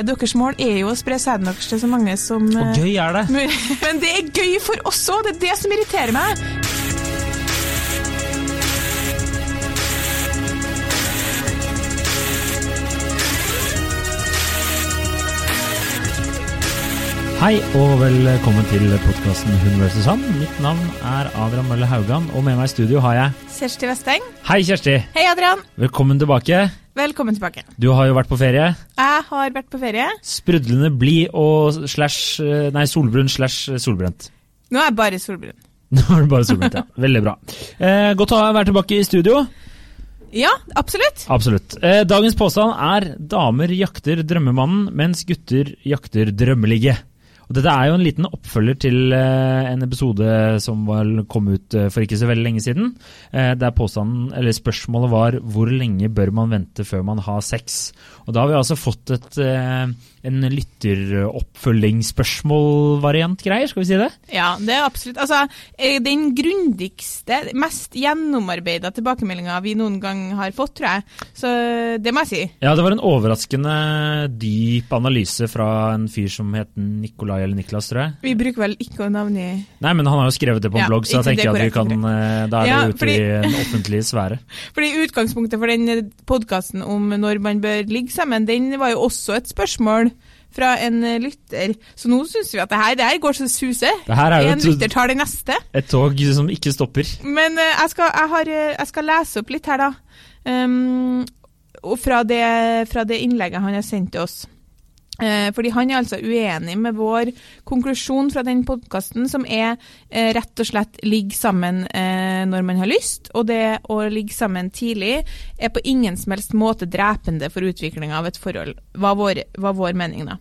Deres mål er jo å spre sæden deres til så mange som Og eh, gøy er det. Men det er gøy for oss òg! Det er det som irriterer meg. Hei og velkommen til podkasten Hun vs. han. Mitt navn er Adrian Mølle Haugan, og med meg i studio har jeg Kjersti Vesteng. Hei, Kjersti. Hei, Adrian. Velkommen tilbake. Velkommen tilbake. Du har jo vært på ferie. Jeg har vært på ferie. Sprudlende blid og slash Nei, solbrun slash solbrent. Nå er jeg bare solbrun. Nå er det bare solbrent, ja. Veldig bra. Eh, godt å være tilbake i studio. Ja, absolutt. Absolutt. Eh, dagens påstand er damer jakter drømmemannen, mens gutter jakter drømmeligge. Og dette er jo en liten oppfølger til eh, en episode som kom ut eh, for ikke så veldig lenge siden. Eh, der påstanden, eller spørsmålet var hvor lenge bør man vente før man har sex? Og da har vi altså fått et, en lytteroppfølgingsspørsmål-variant greier, skal vi si det? Ja, det er absolutt. Altså, den grundigste, mest gjennomarbeida tilbakemeldinga vi noen gang har fått, tror jeg. Så det må jeg si. Ja, det var en overraskende dyp analyse fra en fyr som het Nikolai eller Niklas, tror jeg. Vi bruker vel ikke å navngi Nei, men han har jo skrevet det på en Ja, blogg, så da tenker jeg er at vi kan eh, Da er Ja, det ute fordi- i den offentlige sfære. Fordi Utgangspunktet for den podkasten om når man bør ligge sammen, den var jo også et spørsmål fra en eh, lytter. Så nå syns vi at det her, det her går så det suser. Det her er jo en lytter tar det neste. Et tog som ikke stopper. Men eh, jeg, skal, jeg, har, eh, jeg skal lese opp litt her, da. Um, og fra det, fra det innlegget han har sendt til oss. Eh, fordi han er altså uenig med vår konklusjon fra den podkasten, som er eh, rett og slett ligge sammen eh, når man har lyst. Og det å ligge sammen tidlig er på ingen som helst måte drepende for utviklinga av et forhold, var vår, var vår mening, da.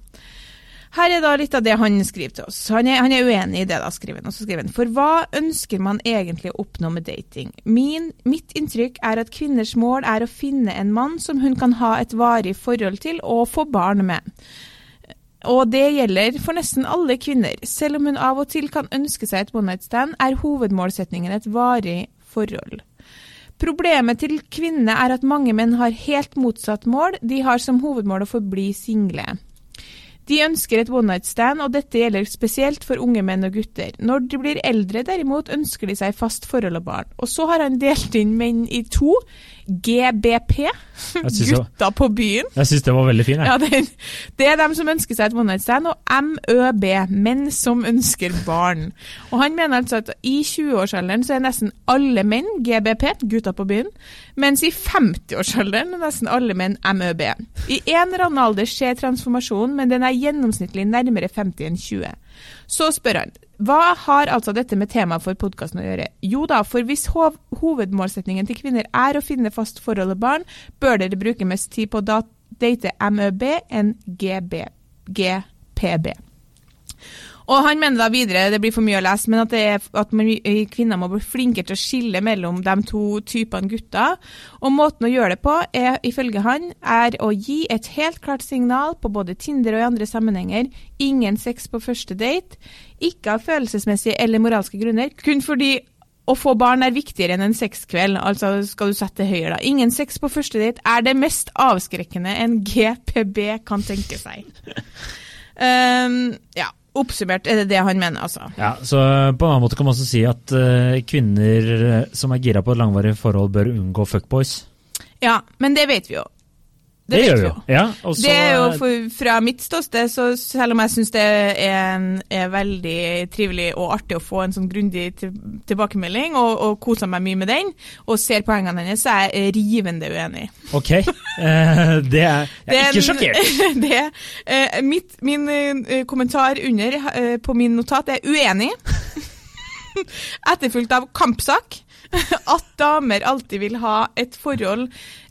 Her er da litt av det han skriver til oss. Han er, han er uenig i det, da, skriver han. Og så skriver han For hva ønsker man egentlig å oppnå med dating? Min, mitt inntrykk er at kvinners mål er å finne en mann som hun kan ha et varig forhold til og få barn med. Og det gjelder for nesten alle kvinner. Selv om hun av og til kan ønske seg et one night stand, er hovedmålsetningen et varig forhold. Problemet til kvinnene er at mange menn har helt motsatt mål. De har som hovedmål å forbli single. De ønsker et one night stand, og dette gjelder spesielt for unge menn og gutter. Når de blir eldre, derimot, ønsker de seg fast forhold og barn. Og så har han delt inn menn i to. GBP, gutta på byen. Jeg syns det var veldig fin. Ja, det, det er dem som ønsker seg et one night stand, og MØB, menn som ønsker barn. Og han mener altså at i 20-årsalderen så er nesten alle menn GBP, gutta på byen, mens i 50-årsalderen er nesten alle menn MØB. I en eller annen alder skjer transformasjonen, men den er gjennomsnittlig nærmere 50 enn 20. Så spør han, hva har altså dette med temaet for podkasten å gjøre? Jo da, for hvis hov hovedmålsetningen til kvinner er å finne fast forhold og barn, bør dere bruke mest tid på å date MØB enn GB, GPB. Og han mener da videre, det blir for mye å lese, men at, er, at man, kvinner må bli flinkere til å skille mellom de to typene gutter. Og måten å gjøre det på, er ifølge han, er å gi et helt klart signal på både Tinder og i andre sammenhenger. Ingen sex på første date. Ikke av følelsesmessige eller moralske grunner, kun fordi å få barn er viktigere enn en sexkveld, altså skal du sette det høyere da. Ingen sex på første date er det mest avskrekkende en GPB kan tenke seg. Um, ja, oppsummert er det det han mener, altså. Ja, så På en annen måte kan man også si at uh, kvinner eh, som er gira på et langvarig forhold, bør unngå fuckboys. Ja, men det vet vi jo. Det, det gjør vi jo. Ja, og så- Det er jo for, fra mitt ståsted, så selv om jeg syns det er, en, er veldig trivelig og artig å få en sånn grundig til, tilbakemelding, og, og koser meg mye med den, og ser poengene hennes, så er jeg rivende uenig. Ok, eh, det er Jeg er ikke sjokkert. det, eh, mitt, min eh, kommentar under eh, på min notat er uenig. Etterfulgt av kampsak. At damer alltid vil ha et forhold,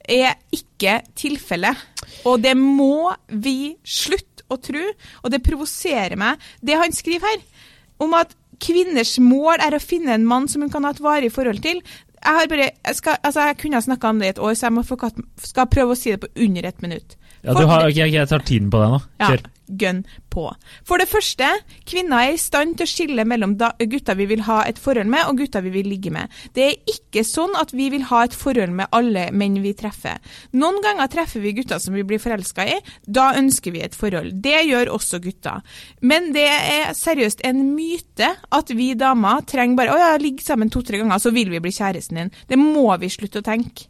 er ikke tilfellet. Og det må vi slutte å tro, og det provoserer meg. Det han skriver her, om at kvinners mål er å finne en mann som hun kan ha et varig forhold til. Jeg, har bare, jeg, skal, altså jeg kunne ha snakka om det i et år, så jeg må få, skal prøve å si det på under et minutt. Ja, du har, ok, Jeg tar tiden på deg nå. Ja, Gønn på. For det første, kvinner er i stand til å skille mellom gutter vi vil ha et forhold med, og gutter vi vil ligge med. Det er ikke sånn at vi vil ha et forhold med alle menn vi treffer. Noen ganger treffer vi gutter som vi blir forelska i. Da ønsker vi et forhold. Det gjør også gutter. Men det er seriøst en myte at vi damer trenger bare å ligge sammen to-tre ganger, så vil vi bli kjæresten din. Det må vi slutte å tenke.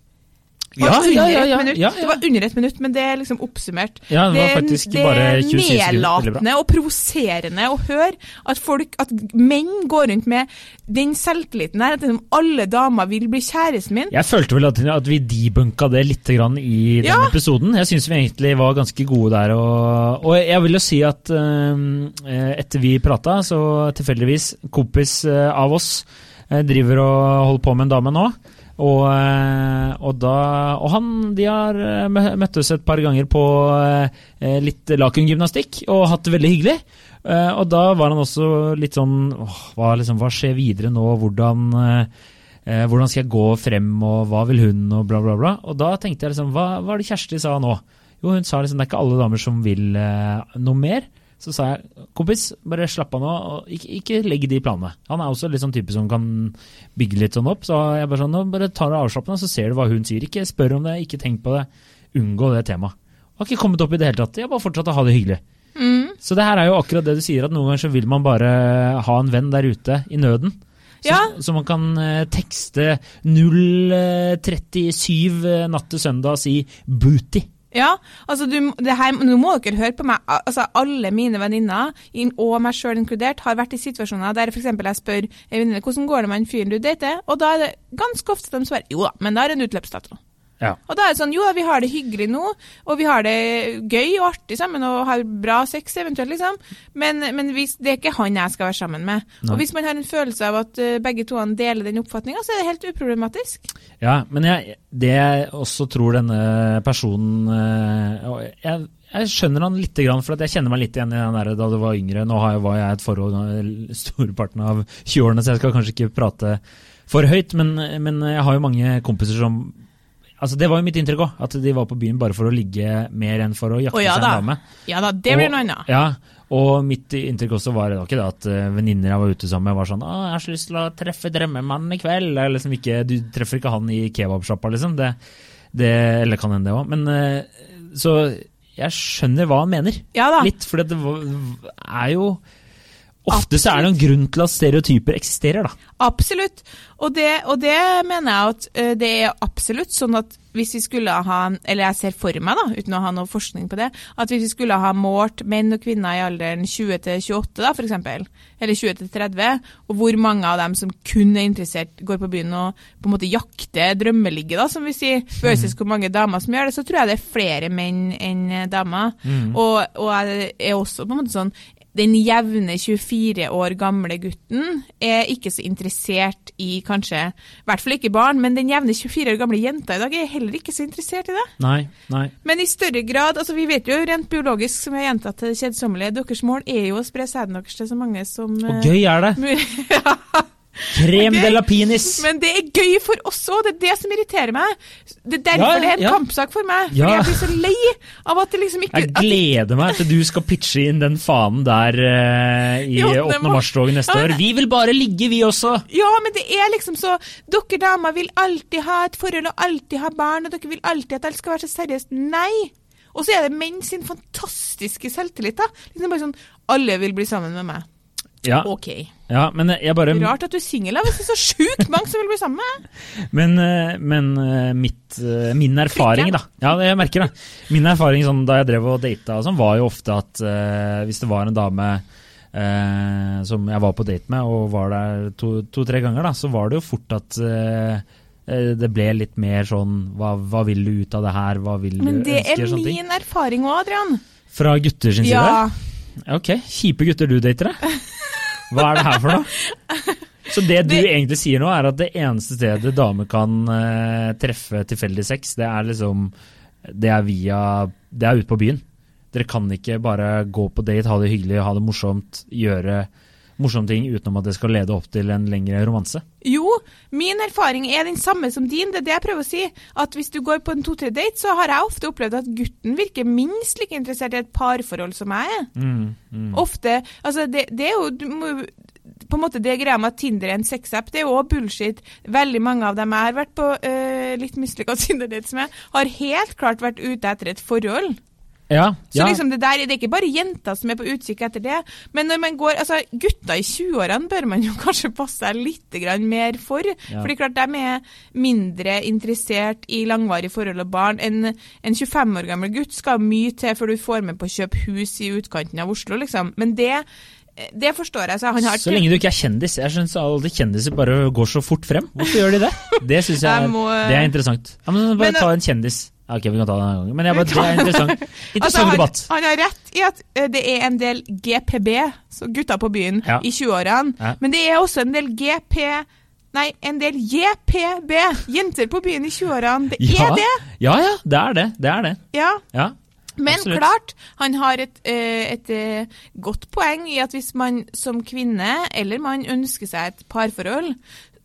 Det Ja, ja, ja, ja, det var under et minutt, men det er liksom oppsummert. Det var er- det er 27 sekunder. Nedlatende og provoserende å høre at folk, at menn går rundt med den selvtilliten der, at liksom alle damer vil bli kjæresten min. Jeg følte vel at, at vi debunka det litt grann i den episoden. Jeg syns vi egentlig var ganske gode der. Og, og jeg vil jo si at eh, etter vi prata, så tilfeldigvis kompis eh, av oss eh, driver og holder på med en dame nå. Og, eh, og, da, og han de har eh, møttes et par ganger på eh, litt lakengymnastikk og hatt det veldig hyggelig. Og da var han også litt sånn åh, hva, liksom, hva skjer videre nå? Hvordan hvordan skal jeg gå frem, og hva vil hun, og bla, bla, bla. Og da tenkte jeg liksom, hva er det Kjersti sa nå? Jo, hun sa liksom, det er ikke alle damer som vil noe mer. Så sa jeg, kompis, bare slapp av nå, og ikke, ikke legg de planene. Han er også litt sånn type som kan bygge litt sånn opp, så jeg bare sånn, nå bare tar det avslappende, så ser du hva hun sier. Ikke spør om det, ikke tenk på det, unngå det temaet. Har ikke kommet opp i det hele tatt, jeg bare fortsatt å ha det hyggelig. Mm. Så det her er jo akkurat det du sier, at noen ganger så vil man bare ha en venn der ute i nøden. Så, Ja. så man kan eh, tekste 037 eh, natt til søndag og si 'booty'. Ja, altså du, her, nå må dere høre på meg. Altså Alle mine venninner, og meg sjøl inkludert, har vært i situasjoner der f.eks. jeg spør en venninne hvordan går det med den fyren du dater, og da er det ganske ofte de svarer jo da, men da er det en utløpsdato. Ja. Og da er det sånn, jo vi har det hyggelig nå, og vi har det gøy og artig sammen, og har bra sex eventuelt, liksom. Men, men hvis, det er ikke han jeg skal være sammen med. Nei. Og hvis man har en følelse av at eh, begge to deler den oppfatninga, så er det helt uproblematisk. Ja, men jeg, det jeg også tror denne personen eh, jeg, jeg skjønner han litt, for jeg kjenner meg litt igjen i den der da du var yngre. Nå var jeg i et forhold storparten av 20-årene, så jeg skal kanskje ikke prate for høyt, men, men jeg har jo mange kompiser som Altså Det var jo mitt inntrykk òg, at de var på byen bare for å ligge mer enn for å jakte ja seg en dame. Ja da, det blir noe annet. Ja, og mitt inntrykk også var, det var ikke det at uh, venninner jeg var ute sammen med, var sånn 'Å, jeg har så lyst til å treffe drømmemannen i kveld'. Det er liksom ikke, du treffer ikke han i kebabsjappa, liksom. Det, det, eller kan hende, det òg. Men eh, Så jeg skjønner hva han mener. Ja da. Litt, for det var- er jo Ofte så er det en grunn til at stereotyper eksisterer, da. Absolutt. Og det, og det mener jeg at eh, det er absolutt sånn at hvis vi skulle ha Eller jeg ser for meg, da, uten å ha noe forskning på det, at hvis vi skulle ha målt menn og kvinner i alderen 20 til 28, da, f.eks., eller 20 til 30, og hvor mange av dem som kun er interessert, går på byen og på en måte jakter drømmeligget, da, som vi sier, versus hvor mange damer som gjør det, så tror jeg det er flere menn enn damer. Og, og jeg er også på en måte sånn den jevne 24 år gamle gutten er ikke så interessert i kanskje, i hvert fall ikke barn, men den jevne 24 år gamle jenta i dag er heller ikke så interessert i det. Nei, nei. Men i større grad, altså vi vet jo rent biologisk, som jeg har gjentatt til det kjedsommelige, deres mål er jo å spre sæden deres til så mange som Og gøy er det. ja. Krem de la penis. Men det er gøy for oss òg, det er det som irriterer meg. Det er derfor Ja, det er en ja. kampsak for meg. Fordi jeg blir så lei av at det liksom ikke Jeg at, gleder meg til du skal pitche inn den fanen der uh, i I 8. 8. mars-toget neste år. Vi vil bare ligge, vi også! Ja, men det er liksom så Dere damer vil alltid ha et forhold og alltid ha barn, og dere vil alltid at alt skal være så seriøst. Nei! Og så er det menn sin fantastiske selvtillit. da. Liksom bare sånn Alle vil bli sammen med meg. Ja, Ok. ja bare Rart at du er singel, da, hvis det er så sjukt mange som vil bli sammen med. Men, eh, men eh, mitt, eh, min erfaring, da. Ja, jeg merker det. Min erfaring sånn, da jeg drev og data, og sånn, var jo ofte at uh, hvis det var en dame uh, som jeg var på date med, og var der to-tre to, ganger, da, så var det jo fort at eh, det ble litt mer sånn hva, hva vil du ut av det her? Hva vil Men det ønske? er min ting. erfaring òg, Adrian. Fra gutter sin side? Ja. Ok, kjipe gutter du dater, da. Hva er det her for noe? Så det du Det- egentlig sier nå, er at det eneste stedet damer kan uh, treffe tilfeldig sex, det er liksom Det er via Det er ute på byen. Dere kan ikke bare gå på date, ha det hyggelig, ha det morsomt, gjøre morsomme ting utenom at det skal lede opp til en lengre romanse. Jo, min erfaring er den samme som din. Det er det jeg prøver å si. At hvis du går på en to-tre date, så har jeg ofte opplevd at gutten virker minst like interessert i et parforhold som jeg er. Mm, mm. Ofte Altså, det, det er jo du må, på en måte det greia med at Tinder er en sexapp, det er jo også bullshit. Veldig mange av dem jeg har vært på øh, litt mislykka Tinder-dates med, har helt klart vært ute etter et forhold. Ja, Så liksom det der, det er ikke bare jenter som er på utkikk etter det. Men når man går, altså gutter i 20-årene bør man jo kanskje passe seg litt mer for. Ja. Fordi klart de er mindre interessert i langvarig forhold og barn. En, en 25 år gammel gutt skal mye til før du får med på å kjøpe hus i utkanten av Oslo, liksom. Men det, det forstår jeg. Så han har Så lenge du ikke er kjendis. Jeg syns alle kjendiser bare går så fort frem. Hvorfor gjør de det? Det syns jeg er, det er interessant. Ja, men bare Men, ta en kjendis. Ok, vi kan ta det en gang. Men jeg det er interessant. Interessant Altså, han, debatt. han har rett i at eh, det er en del GPB, så gutter på byen, Ja. i 20-årene. Ja. Men det er også en del GP... Nei, en del JPB, jenter på byen i 20-årene. Det Ja, er det! ja, ja, det er det. Det er det. Ja. Ja. Men Absolutt. klart, han har et, et, et eh, godt poeng i at hvis man som kvinne eller mann ønsker seg et parforhold,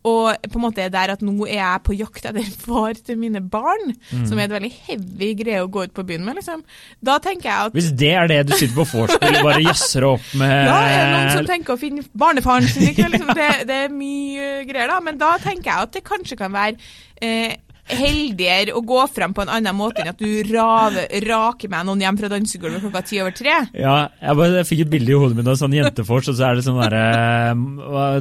og på en måte er der at nå er jeg på jakt etter far til mine barn, Mm. som er et veldig heavy greie å gå ut på byen med, liksom, da tenker jeg at Hvis det er det du sitter på vorspiel og bare jazzer opp med ja, er det noen som tenker å finne barnefaren sin? Liksom, det, det er mye greier, da. Men da tenker jeg at det kanskje kan være eh, heldigere å gå frem på en annen måte enn at du rave, raker meg noen hjem fra dansegulvet klokka ti over tre. Ja, jeg, bare, jeg fikk et bilde i hodet mitt av sånn jentefors, og så er det sånn derre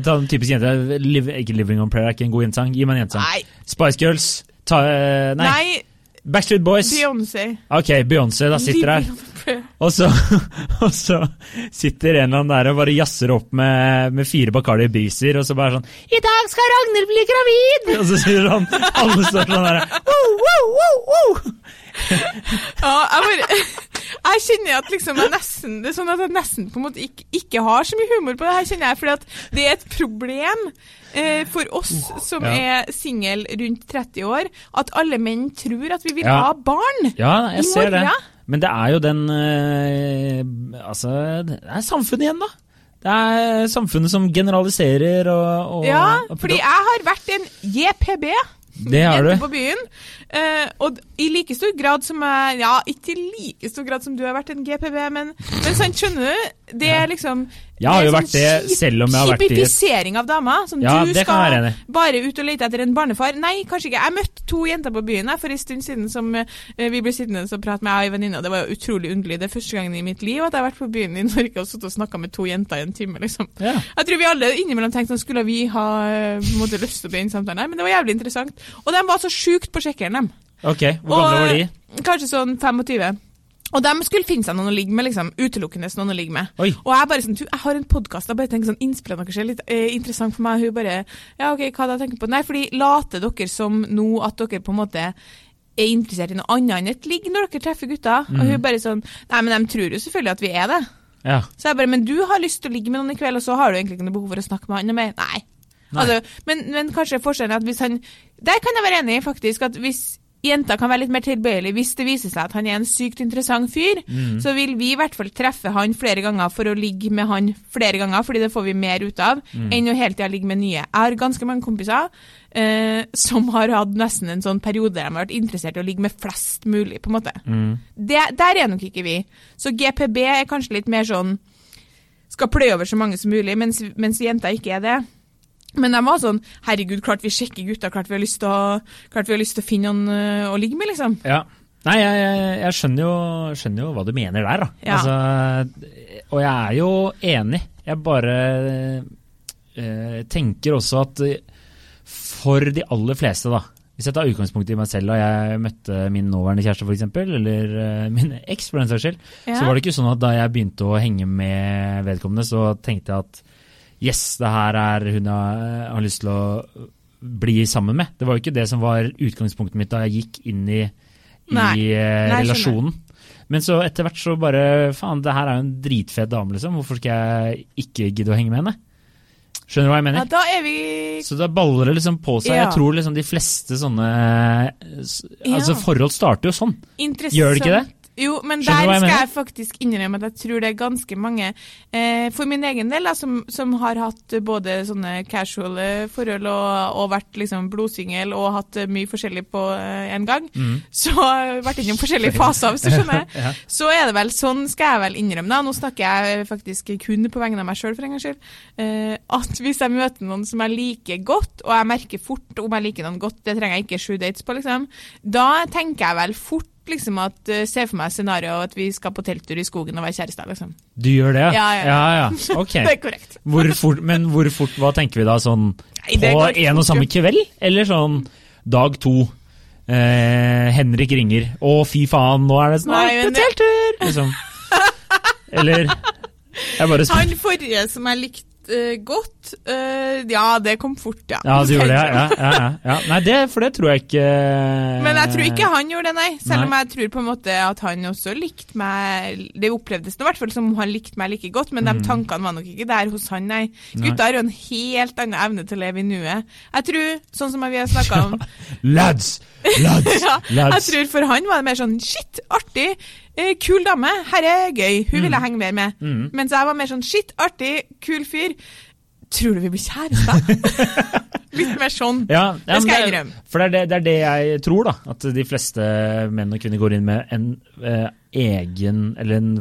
Ta en typisk jente. Liv, ikke 'Living on Prayer' er ikke en god jentesang. Gi meg en jentesang. Nei, Spice Girls. Ta, eh, nei. nei Backstreet Boys. Beyoncé. Ok, Beyoncé da sitter her. Og så, og så sitter en eller annen der og bare jazzer opp med, med fire Bacardi Briser, og så bare sånn 'I dag skal Ragnhild bli gravid!' Og så sier han Alle står sånn der wow, wow, wow, wow. Ja, jeg bare Jeg kjenner at liksom jeg nesten Det er sånn at jeg nesten på en måte ikke, ikke har så mye humor på det her, kjenner jeg. For det er et problem eh, for oss som Ja. er single rundt 30 år, at alle menn tror at vi vil Ja. ha barn. Ja, jeg I ser det. Men det er jo den eh, Altså, det er samfunnet igjen, da. Det er samfunnet som generaliserer og, og Ja, fordi jeg har vært en JPB. Det har du. på byen. Uh, og i like stor grad som jeg Ja, ikke i like stor grad som du har vært en GPB, men, men sant, skjønner du? Det er liksom Jeg har jo sånn vært det, selv om jeg har vært i Kjipifisering av damer. Som Ja, du skal bare ut og lete etter en barnefar. Nei, kanskje ikke. Jeg møtte to jenter på byen her for en stund siden som eh, vi ble sittende og prate med en venninne. og Det var jo utrolig underlig. Det er første gangen i mitt liv at jeg har vært på byen i Norge og sittet og snakka med to jenter i en time, liksom. Ja. Jeg tror vi alle innimellom tenkte sånn, skulle vi ha eh, på en måte, lyst til å den samtalen her, men det var jævlig interessant. Og de var så sjukt på sjekkeren, dem. Ok, hvor gamle var de? eh, Kanskje sånn 25. Og de skulle finne seg noen å ligge med, liksom. Utelukkende noen å ligge med. Oi. Og jeg bare sånn, jeg har en podkast, jeg bare tenker sånn, innspillene deres er litt eh, interessant for meg. Hun bare Ja, OK, hva da tenker på? Nei, fordi later dere som nå at dere på en måte er interessert i noe annet enn et ligg når dere treffer gutter? Og Mhm. hun bare sånn Nei, men de tror jo selvfølgelig at vi er det. Ja. Så jeg bare, men du har lyst til å ligge med noen i kveld, og så har du egentlig ikke noe behov for å snakke med han noe mer? Nei. Altså, men, men kanskje forskjellen er at hvis han Der kan jeg være enig i, faktisk, at hvis jenta kan være litt mer tilbøyelig hvis det viser seg at han er en sykt interessant fyr, Mm. så vil vi i hvert fall treffe han flere ganger for å ligge med han flere ganger, fordi det får vi mer ut av, Mm. enn å hele tida ligge med nye. Jeg har ganske mange kompiser eh, som har hatt nesten en sånn periode der de har vært interessert i å ligge med flest mulig, på en måte. Mm. Det, der er nok ikke vi. Så GPB er kanskje litt mer sånn skal pløye over så mange som mulig, mens, mens jenta ikke er det. Men de var sånn Herregud, klart vi sjekker gutta. klart vi har lyst til å, finne noen øh, å ligge med, liksom. Ja. Nei, jeg, jeg, jeg skjønner, jo, skjønner jo hva du mener der, da. Ja. Altså, og jeg er jo enig. Jeg bare øh, tenker også at eh, for de aller fleste, da Hvis jeg tar utgangspunkt i meg selv da jeg møtte min nåværende kjæreste, f.eks., eller eh, min eks, for den saks skyld, Ja. så var det ikke sånn at da jeg begynte å henge med vedkommende, så tenkte jeg at yes, det her er hun jeg har lyst til å bli sammen med. Det var jo ikke det som var utgangspunktet mitt da jeg gikk inn i, i Nei. eh, Nei, relasjonen. Men så etter hvert så bare Faen, det her er jo en dritfet dame, liksom. Hvorfor skal jeg ikke gidde å henge med henne? Skjønner du hva jeg mener? Ja, da er vi Så da baller det liksom på seg. Ja. Jeg tror liksom de fleste sånne Altså, Ja. Forhold starter jo sånn. Gjør det ikke det? Jo, men Skjønner der jeg skal jeg faktisk innrømme at jeg tror det er ganske mange, eh, for min egen del, da, som, som har hatt både sånne casual eh, forhold og, og vært liksom blodsingel og hatt eh, mye forskjellig på eh, en gang, Mm. så vært innom forskjellige faser, hvis du skjønner. Ja. Så er det vel sånn, skal jeg vel innrømme, da, nå snakker jeg faktisk kun på vegne av meg sjøl for en gangs skyld, eh, at hvis jeg møter noen som jeg liker godt, og jeg merker fort om jeg liker noen godt, det trenger jeg ikke sju dates på, liksom, da tenker jeg vel fort liksom at uh, Se for meg scenarioet at vi skal på telttur i skogen og være kjærester, liksom. Du gjør det? Ja, ja. ja, ja. Ok. Det er korrekt. Hvor fort, men hvor fort, hva tenker vi da? Sånn Nei, på en og samme kveld? Eller sånn dag to? Eh, Henrik ringer. Å, fy faen, nå er det snart Nei, men telttur! Liksom. Eller Jeg bare spør. Han forrige som jeg likte godt, eh, ja, det kom fort, ja. Ja, du gjorde det? Ja, ja, ja. Nei, det, for det tror jeg ikke Men jeg tror ikke han gjorde det, nei. Selv om jeg tror på en måte at han også likte meg Det opplevdes i hvert fall som om han likte meg like godt, men Mm. de tankene var nok ikke der hos han, nei. Gutta har jo en helt annen evne til å leve i nuet. Jeg tror, sånn som vi har snakka om Lads! Lads! ja, Jeg tror for han var det mer sånn shit, artig, eh, kul dame, her er gøy, hun vil jeg henge mer med. Mm. Mens jeg var mer sånn shit, artig, kul fyr. Tror du vi blir kjærester? Litt mer sånn. Ja, ja, Det skal jeg innrømme. For det er det, det er det jeg tror, da. At de fleste menn og kvinner går inn med en eh, egen Eller en,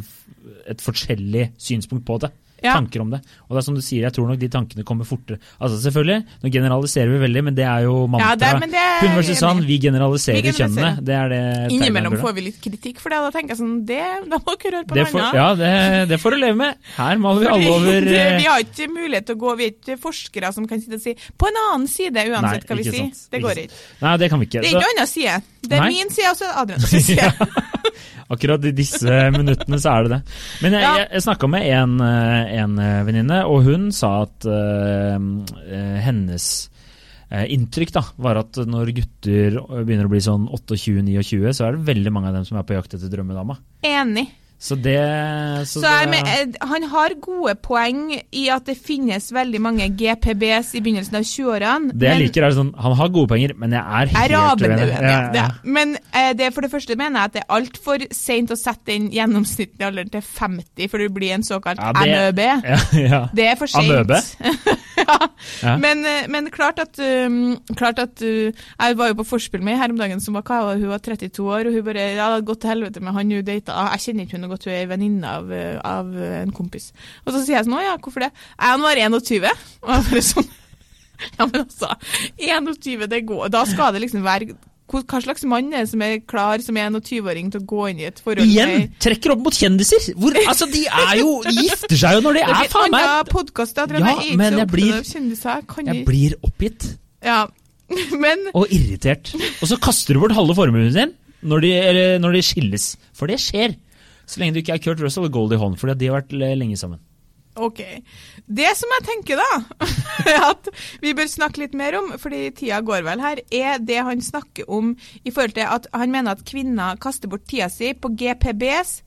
et forskjellig synspunkt på det. Ja. Tanker om det. Og det er som du sier, jeg tror nok de tankene kommer fortere. Altså Selvfølgelig, nå generaliserer vi veldig, men det er jo Ja, mantra. det men det er Hun versus han, vi generaliserer, Vi generaliserer. kjønnene. Det er det Innimellom får vi litt kritikk for det, og da tenker jeg sånn det, Da må dere høre på det for. Ja, det, det får du leve med. Her maler vi alle over det, eh, vi har ikke mulighet til å gå, vi er ikke forskere som kan sitte og si på en annen side, uansett hva vi sier. Det går ikke. Nei, det kan vi ikke. Det er ikke annen side. Det er Nei. min side, og så er det Adrians side. Akkurat i disse minuttene så er det det. Men jeg, Ja. jeg, snakka med en, eh, en eh, venninne, og hun sa at eh, hennes inntrykk da, var at når gutter begynner å bli sånn 28-29, så er det veldig mange av dem som er på jakt etter drømmedama. Enig. Så det Så, Så det, eh, han har gode poeng i at det finnes veldig mange GPBs i begynnelsen av 20-årene. det jeg liker, er sånn Han har gode poenger, men jeg er helt er uenig. Ja, Ja, ja. Men eh, det, for det første mener jeg at det er altfor seint å sette den gjennomsnittlige alderen til 50, for du blir en såkalt Ja, det- NØB. Ja, ja. Det er for seint. Men, eh, men klart at, um, klart at uh, Jeg var jo på forspill med her om dagen som var, hva, hun var 32 år, og hun bare ja, det hadde gått til helvete med han hun data. Jeg kjenner ikke hun noe godt, hun er venninne av, uh, av uh, en kompis. Og så sier jeg sånn, å ja, hvorfor det? Han var 21. Og jeg bare sånn Ja, men altså, 21, det går. Da skal det liksom være hva slags mann er det som er klar som 21-åring til å gå inn i et forhold Igjen! Trekker opp mot kjendiser! Hvor, altså, de er jo De gifter seg jo når de er faen meg Ja, men jeg blir- Jeg blir oppgitt. Ja. Men og irritert. Og så kaster du bort halve formuen din når de, eller når de skilles. For det skjer. Så lenge du ikke er Kurt Russell og Goldie Hawn, for de har vært lenge sammen. OK. Det som jeg tenker, da, at vi bør snakke litt mer om, fordi tida går vel her, er det han snakker om i forhold til at han mener at kvinner kaster bort tida si på GPBs.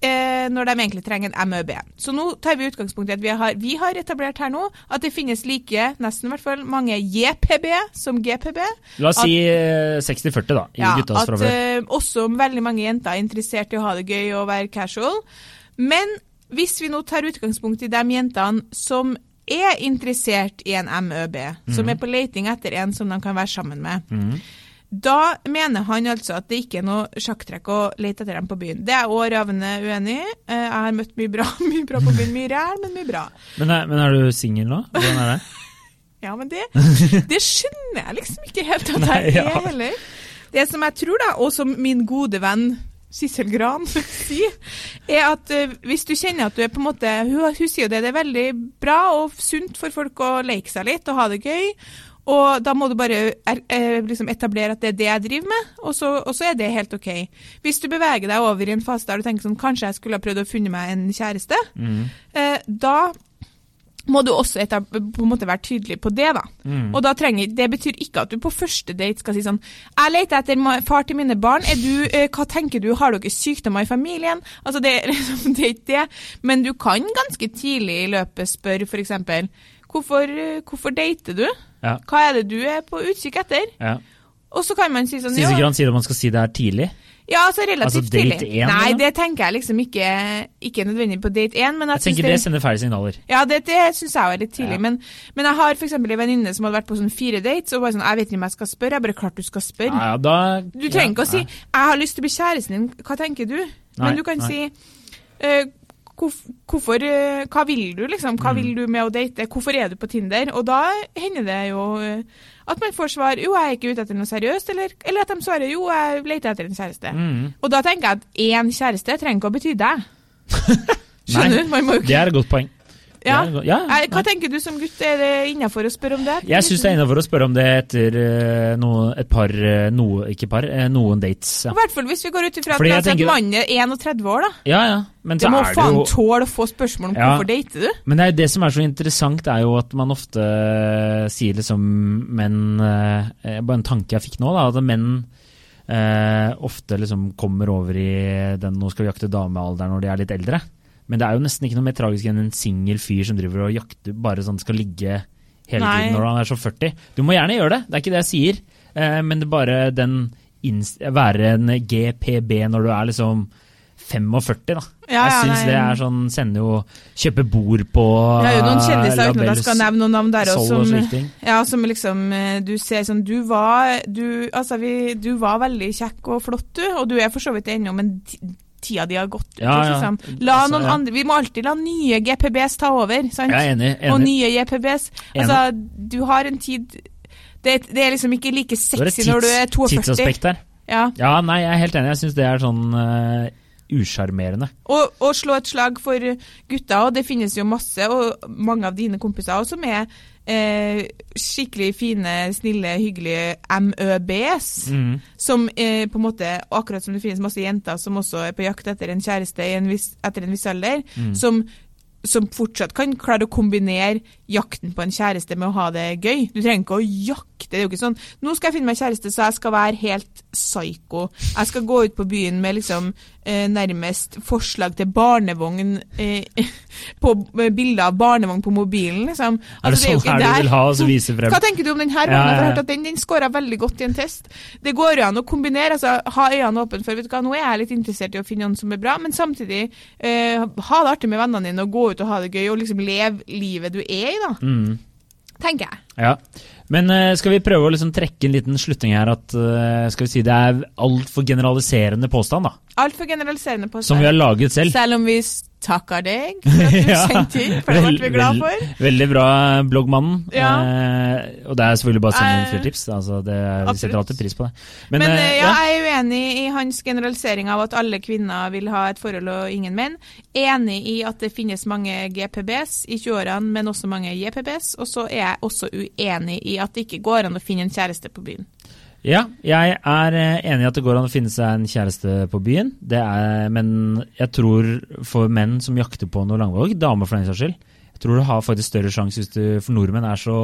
Eh, når de egentlig trenger en MØB. Så nå tar vi utgangspunkt i at vi har, vi har etablert her nå at det finnes like, nesten i hvert fall, mange JPB som GPB. La oss si eh, 60-40, da, i Ja, guttas at eh, også veldig mange jenter er interessert i å ha det gøy og være casual. Men hvis vi nå tar utgangspunkt i de jentene som er interessert i en MEB, som Mhm. er på leting etter en som de kan være sammen med, Mhm. Da mener han altså at det ikke er noe sjakktrekk å lete etter dem på byen. Det er òg ravende uenig i. Eh, Jeg har møtt mye bra, mye bra på byen. Mye ræl, men mye bra. Men, er, men er du singel nå? Hvordan er det? Ja, men det, det skjønner jeg liksom ikke helt at jeg ja. er heller. Det som jeg tror, da, og som min gode venn Sissel Gran sier, er at eh, hvis du kjenner at du er på en måte Hun, hun sier jo det, det er veldig bra og sunt for folk å leke seg litt og ha det gøy. Og da må du bare er, er, liksom etablere at det er det jeg driver med, og så, og så er det helt OK. Hvis du beveger deg over i en fase der du tenker sånn Kanskje jeg skulle ha prøvd å funne meg en kjæreste. mm. Eh, da må du også etab på en måte være tydelig på det, da. Mm. Og da trenger, Det betyr ikke at du på første date skal si sånn Jeg leter etter far til mine barn. Er du, eh, hva tenker du, Har dere sykdommer i familien? Altså, det, liksom- det er ikke det. Men du kan ganske tidlig i løpet spørre f.eks.: hvorfor, eh, hvorfor dater du? Ja. Hva er det du er på utkikk etter? ja. Og så kan man si sånn Syns ikke han sier at man skal si det her tidlig. Ja, altså relativt Altså, tidlig. én, Nei, det tenker jeg liksom ikke, ikke nødvendig på date én. Jeg jeg tenker det sender feil signaler. Ja, det, det syns jeg er litt tidlig. Ja. Men, men jeg har f.eks. en venninne som hadde vært på sånn fire dates, og bare sånn Jeg vet ikke om jeg skal spørre. Jeg bare klart du skal spørre. Ja, ja, da, Du trenger ikke å si ja, 'jeg har lyst til å bli kjæresten din', hva tenker du? Nei, Men du kan nei. si eh, Hvorfor, eh, Hva vil du, liksom? Hva Mm. vil du med å date? Hvorfor er du på Tinder? Og da hender det jo eh, at man får svar 'jo, jeg er ikke ute etter noe seriøst', eller, eller at de svarer 'jo, jeg leter etter en kjæreste'. Mm. Og da tenker jeg at én kjæreste trenger ikke å bety deg. Skjønner du? Man må jo Det er et godt poeng. Ja. ja, Hva tenker du som gutt, er det innafor å spørre om det? Jeg syns det er innafor å spørre om det etter eh, noe, et par eh, noe, Ikke par, eh, noen dates. Ja, I hvert fall hvis vi går ut ifra at, at tenker- mannen er 31 år, da. ja. ja. Men Det så må er faen jo tåle å få spørsmål om Ja. hvorfor dater du? Men det, det som er så interessant, er jo at man ofte sier liksom menn Bare en tanke jeg fikk nå, da. At menn eh, ofte liksom kommer over i den 'nå skal vi jakte damealderen' når de er litt eldre. Men det er jo nesten ikke noe mer tragisk enn en singel fyr som driver og jakter bare sånn skal ligge hele Nei. tiden når han er så 40. Du må gjerne gjøre det, det er ikke det jeg sier. Eh, men det er bare den være en GPB når du er liksom 45, da. Ja, jeg syns det er sånn Sender jo Kjøpe bord på Jeg har jo noen kjendiser uten at jeg skal nevne noen navn der og som, ja, som liksom eh, Du ser sånn Du var du, altså, vi, du var veldig kjekk og flott, du, og du er for så vidt det ennå, men tida de har gått. Ja, ja. Liksom. Altså, ja. Vi må alltid la nye GPBs ta over, sant? Jeg er enig. Og nye JPBs. Altså, du har en tid det, det er liksom ikke like Det tids, sexy når du er 42. tidsaspekt her. Ja. Ja, nei, jeg er helt enig. Jeg syns det er sånn uh, usjarmerende. Og, og slå et slag for gutta, og det finnes jo masse, og mange av dine kompiser også, som er eh, skikkelig fine, snille, hyggelige MØBs. Mm. Som eh, på en måte, akkurat som det finnes masse jenter som også er på jakt etter en kjæreste i en viss, etter en viss alder, Mm. som, som fortsatt kan klare å kombinere jakten på en kjæreste med å ha det gøy. Du trenger ikke å jakte. Det er jo ikke sånn Nå skal jeg finne meg kjæreste, så jeg skal være helt psyko. Jeg skal gå ut på byen med liksom eh, nærmest forslag til barnevogn eh, på bilder av barnevogn på mobilen, liksom. Er det sånn det sånn ikke her du vil ha oss vise frem? Hva tenker du om den her? Ja, jeg ja, har ja. hørt at Den, den scora veldig godt i en test. Det går jo an å kombinere. altså Ha øynene åpne for vet du hva, Nå er jeg litt interessert i å finne noen som er bra, men samtidig eh, ha det artig med vennene dine og gå ut og ha det gøy og liksom leve livet du er i, da. Mm. Tenker jeg. Ja. Men uh, skal vi prøve å liksom trekke en liten slutning her at uh, skal vi si det er altfor generaliserende påstand, da? Altfor generaliserende påstand. Som vi har laget selv. Selv om vi takker deg for at du Ja. sendte inn, for det ble vi glad for. vel- Veldig bra, bloggmannen. Ja. Eh, og det er selvfølgelig bare å sende inn Eh, flere tips. Altså, det, vi setter alltid pris på det. Men, eh, eh, ja, jeg er uenig i hans generalisering av at alle kvinner vil ha et forhold og ingen menn. Enig i at det finnes mange GPBs i 20-årene, men også mange JPBs. Og så er jeg også uenig i at det ikke går an å finne en kjæreste på byen. Ja, jeg er eh, enig i at det går an å finne seg en kjæreste på byen. Det er, men jeg tror for menn som jakter på noe langvåg, damer for den saks skyld, jeg tror du har faktisk større sjanse hvis du For nordmenn er så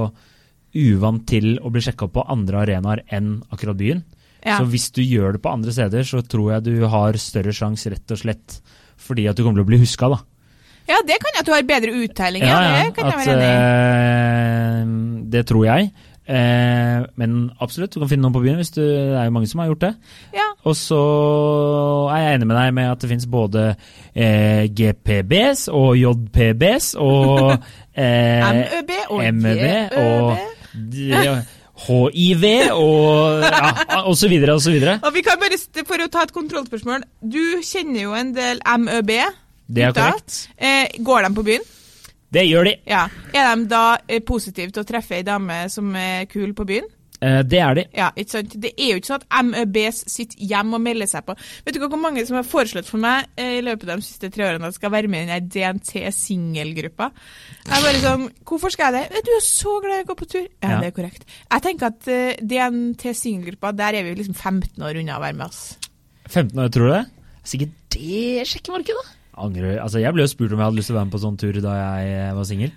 uvant til å bli sjekka på andre arenaer enn akkurat byen. Ja. Så hvis du gjør det på andre steder, så tror jeg du har større sjanse rett og slett fordi at du kommer til å bli huska, da. ja, det kan jeg at du har bedre uttelling. Ja, det kan jeg at, eh, det tror jeg. Eh, men absolutt, du kan finne noen på byen hvis du Det er jo mange som har gjort det. Ja. Og så er jeg enig med deg med at det finnes både eh, GPBs og JPBs og eh, MEB og MEB og HIV og ja, og så videre og så videre. Og vi kan bare, For å ta et kontrollspørsmål. Du kjenner jo en del MEB. Det er korrekt. Eh, går de på byen? Det gjør de. Ja. Er de da eh, positive til å treffe ei dame som er kul på byen? Eh, det er de. Ja, ikke sant? Det er jo ikke sånn at MEBs sitter hjemme og melder seg på. Vet du hva hvor mange som har foreslått for meg eh, i løpet av de siste tre årene at jeg skal være med i den DNT-singelgruppa? Jeg er bare sånn Hvorfor skal jeg det? Du er så glad i å gå på tur. Ja, Ja. det er korrekt. Jeg tenker at uh, DNT-singelgruppa, der er vi liksom 15 år unna å være med oss. 15 år, tror du det? Sikkert det sjekkemarkedet, da. Angrer. Altså, jeg ble jo spurt om jeg hadde lyst til å være med på sånn tur da jeg eh, var singel.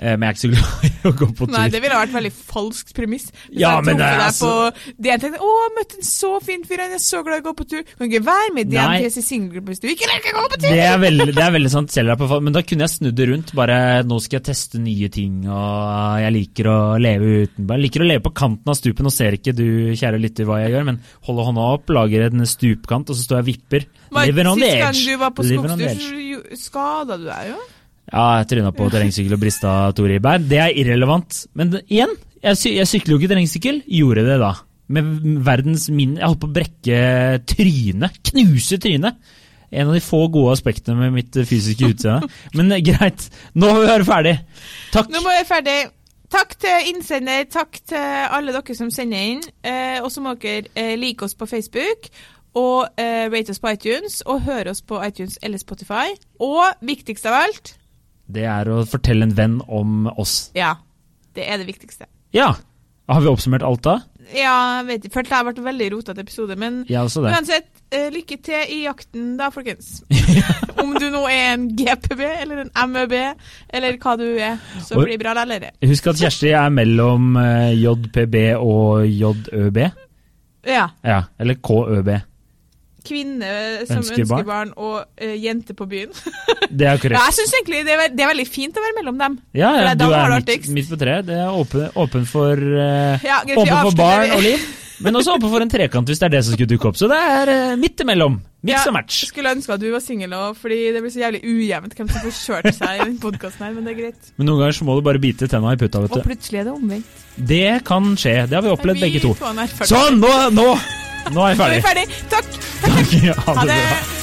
Eh, Men jeg er ikke så glad i å gå på tur. Nei, det ville vært veldig falskt premiss. Hvis Ja, jeg men det er altså- på DNT Å, møtte en så fin fyr, han er så glad i å gå på tur. Kan ikke være med i. DNTs singelgruppe hvis du ikke liker å gå på tur! Det er veldig, det er veldig sant. Men da kunne jeg snudd det rundt. Bare nå skal jeg teste nye ting, og jeg liker å leve uten Jeg liker å leve på kanten av stupet. Nå ser ikke du, kjære lytter, hva jeg gjør, men holder hånda opp, lager en stupkant, og så står jeg og vipper. Living on the Sist gang du var på skogstur, skada du deg jo. Ja, jeg tryna på terrengsykkel og brista to ribbein. Det er irrelevant. Men igjen, jeg, sy jeg sykler jo ikke terrengsykkel. Gjorde det da. Med verdens min... Jeg holdt på å brekke trynet. Knuse trynet. En av de få gode aspektene med mitt fysiske utseende. Men eh, greit, nå må vi være ferdig. Takk. Nå må vi være ferdig. Takk til innsender, takk til alle dere som sender inn. Eh, og så må dere eh, like oss på Facebook. Og eh, rate oss på iTunes, og høre oss på iTunes eller Spotify. Og viktigst av alt Det er å fortelle en venn om oss. Ja, det er det viktigste. Ja. Har vi oppsummert alt da? Ja, jeg vet ikke. Følte det har vært en veldig rotete episode, men Ja, uansett, eh, lykke til i jakten da, folkens. Om du nå er en GPB eller en MEB, eller hva du er, så Og- blir det bra lærere. Husk at Kjersti er mellom eh, JPB og JØB. Ja. Ja, eller KØB. Kvinne som Ønsker ønsker, barn. og uh, jente på byen. Det er Ja, jeg syns egentlig det er, det er veldig fint å være mellom dem. Ja, ja du er midt, midt på treet. Det er åpen, åpen for, uh, Ja, greit, åpen for barn og liv. Men også åpen for en trekant hvis det er det som skulle dukke opp. Så det er uh, midt imellom. Miks og match. Jeg skulle ønske at du var singel òg, fordi det blir så jævlig ujevnt hvem som får kjørt seg i den podkasten her, men det er greit. Men noen ganger så må du bare bite tenna i puta, vet du. plutselig er det omvendt. Det kan skje. Det har vi opplevd Vi begge to. Sånn, nå, nå, nå er jeg Nå er vi ferdig. Takk. Takk. Takk. Ha det.